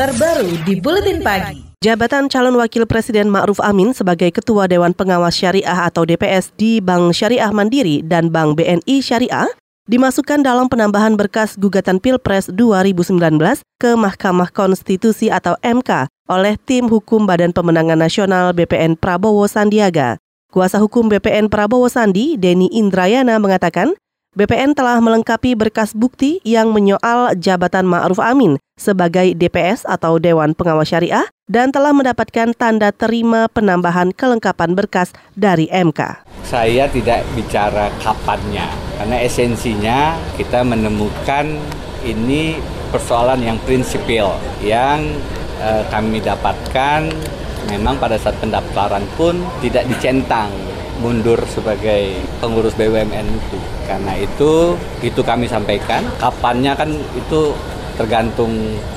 terbaru di Buletin Pagi. Jabatan calon wakil presiden Ma'ruf Amin sebagai Ketua Dewan Pengawas Syariah atau DPS di Bank Syariah Mandiri dan Bank BNI Syariah dimasukkan dalam penambahan berkas gugatan Pilpres 2019 ke Mahkamah Konstitusi atau MK oleh tim hukum Badan Pemenangan Nasional BPN Prabowo Sandiaga. Kuasa hukum BPN Prabowo Sandi, Denny Indrayana mengatakan, BPN telah melengkapi berkas bukti yang menyoal jabatan Ma'ruf Amin sebagai DPS atau Dewan Pengawas Syariah dan telah mendapatkan tanda terima penambahan kelengkapan berkas dari MK. Saya tidak bicara kapannya, karena esensinya kita menemukan ini persoalan yang prinsipil yang eh, kami dapatkan memang pada saat pendaftaran pun tidak dicentang mundur sebagai pengurus BUMN itu. Karena itu itu kami sampaikan. Kapannya kan itu tergantung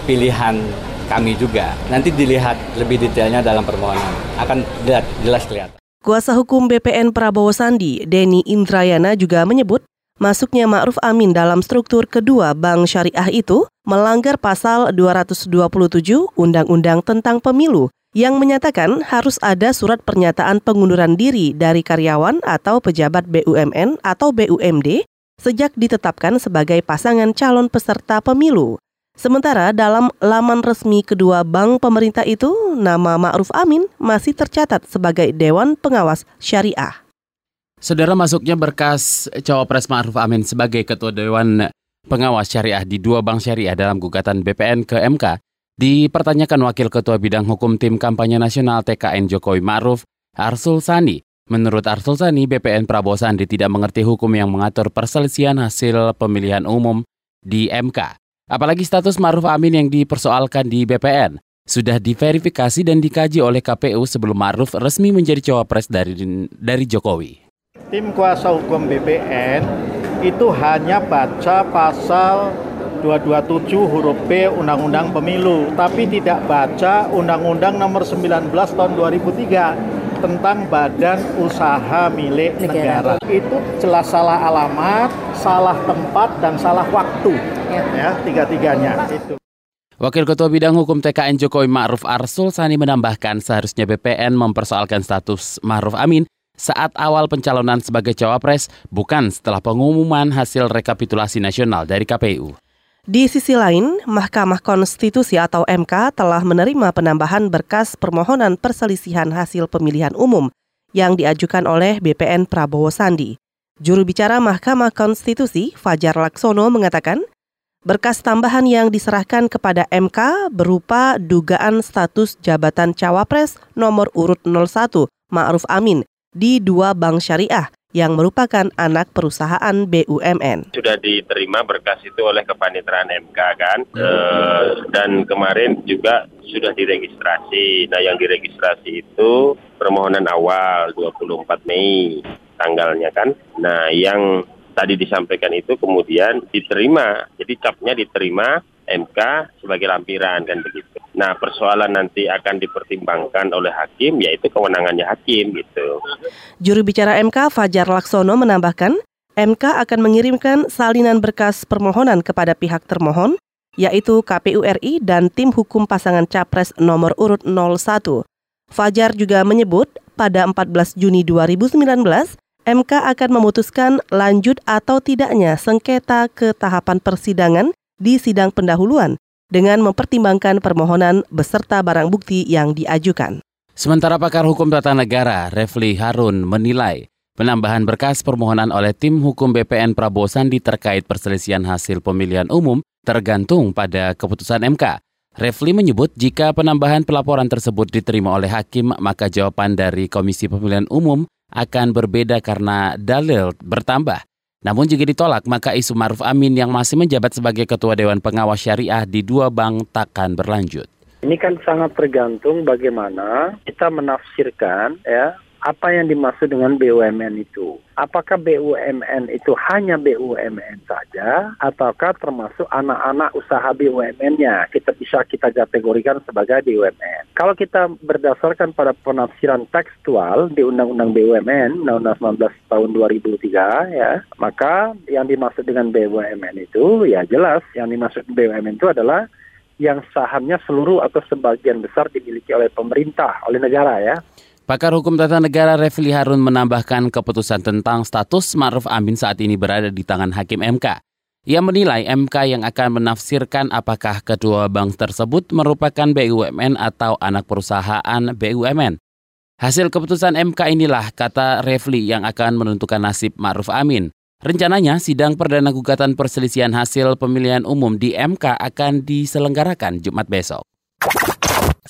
pilihan kami juga. Nanti dilihat lebih detailnya dalam permohonan. Akan jelas kelihatan. Kuasa hukum BPN Prabowo Sandi, Denny Indrayana juga menyebut masuknya Ma'ruf Amin dalam struktur kedua Bank Syariah itu melanggar pasal 227 Undang-Undang tentang Pemilu yang menyatakan harus ada surat pernyataan pengunduran diri dari karyawan atau pejabat BUMN atau BUMD sejak ditetapkan sebagai pasangan calon peserta pemilu. Sementara dalam laman resmi kedua bank pemerintah itu, nama Ma'ruf Amin masih tercatat sebagai Dewan Pengawas Syariah. Saudara masuknya berkas cawapres Ma'ruf Amin sebagai Ketua Dewan Pengawas Syariah di dua bank syariah dalam gugatan BPN ke MK Dipertanyakan Wakil Ketua Bidang Hukum Tim Kampanye Nasional TKN Jokowi Ma'ruf, Arsul Sani. Menurut Arsul Sani, BPN Prabowo Sandi tidak mengerti hukum yang mengatur perselisihan hasil pemilihan umum di MK. Apalagi status Ma'ruf Amin yang dipersoalkan di BPN sudah diverifikasi dan dikaji oleh KPU sebelum Ma'ruf resmi menjadi cawapres dari dari Jokowi. Tim kuasa hukum BPN itu hanya baca pasal 227 huruf B Undang-Undang Pemilu, tapi tidak baca Undang-Undang Nomor 19 Tahun 2003 tentang Badan Usaha Milik Negara. Negara. Itu jelas salah alamat, salah tempat dan salah waktu. Ya, ya tiga-tiganya itu. Wakil Ketua Bidang Hukum TKN Jokowi Ma'ruf Arsul Sani menambahkan seharusnya BPN mempersoalkan status Ma'ruf Amin saat awal pencalonan sebagai cawapres, bukan setelah pengumuman hasil rekapitulasi nasional dari KPU. Di sisi lain, Mahkamah Konstitusi atau MK telah menerima penambahan berkas permohonan perselisihan hasil pemilihan umum yang diajukan oleh BPN Prabowo Sandi. Juru bicara Mahkamah Konstitusi, Fajar Laksono, mengatakan, berkas tambahan yang diserahkan kepada MK berupa dugaan status jabatan cawapres nomor urut 01, Ma'ruf Amin, di dua bank syariah yang merupakan anak perusahaan BUMN. Sudah diterima berkas itu oleh kepanitraan MK kan, e, dan kemarin juga sudah diregistrasi. Nah yang diregistrasi itu permohonan awal 24 Mei tanggalnya kan. Nah yang tadi disampaikan itu kemudian diterima, jadi capnya diterima MK sebagai lampiran kan begitu. Nah persoalan nanti akan dipertimbangkan oleh hakim yaitu kewenangannya hakim gitu. Juru bicara MK Fajar Laksono menambahkan, MK akan mengirimkan salinan berkas permohonan kepada pihak termohon, yaitu KPU RI dan tim hukum pasangan capres nomor urut 01. Fajar juga menyebut pada 14 Juni 2019, MK akan memutuskan lanjut atau tidaknya sengketa ke tahapan persidangan di sidang pendahuluan dengan mempertimbangkan permohonan beserta barang bukti yang diajukan. Sementara pakar hukum tata negara Refli Harun menilai penambahan berkas permohonan oleh tim hukum BPN Prabowo Sandi terkait perselisihan hasil pemilihan umum tergantung pada keputusan MK. Refli menyebut jika penambahan pelaporan tersebut diterima oleh hakim, maka jawaban dari Komisi Pemilihan Umum akan berbeda karena dalil bertambah. Namun jika ditolak, maka isu Maruf Amin yang masih menjabat sebagai Ketua Dewan Pengawas Syariah di dua bank takkan berlanjut. Ini kan sangat tergantung bagaimana kita menafsirkan ya apa yang dimaksud dengan BUMN itu. Apakah BUMN itu hanya BUMN saja ataukah termasuk anak-anak usaha BUMN-nya? Kita bisa kita kategorikan sebagai BUMN. Kalau kita berdasarkan pada penafsiran tekstual di Undang-Undang BUMN, Undang-Undang 19 tahun 2003 ya, maka yang dimaksud dengan BUMN itu ya jelas yang dimaksud BUMN itu adalah yang sahamnya seluruh atau sebagian besar dimiliki oleh pemerintah, oleh negara ya. Pakar Hukum Tata Negara Refli Harun menambahkan keputusan tentang status Ma'ruf Amin saat ini berada di tangan Hakim MK. Ia menilai MK yang akan menafsirkan apakah kedua bank tersebut merupakan BUMN atau anak perusahaan BUMN. Hasil keputusan MK inilah, kata Refli, yang akan menentukan nasib Ma'ruf Amin. Rencananya sidang perdana gugatan perselisihan hasil pemilihan umum di MK akan diselenggarakan Jumat besok.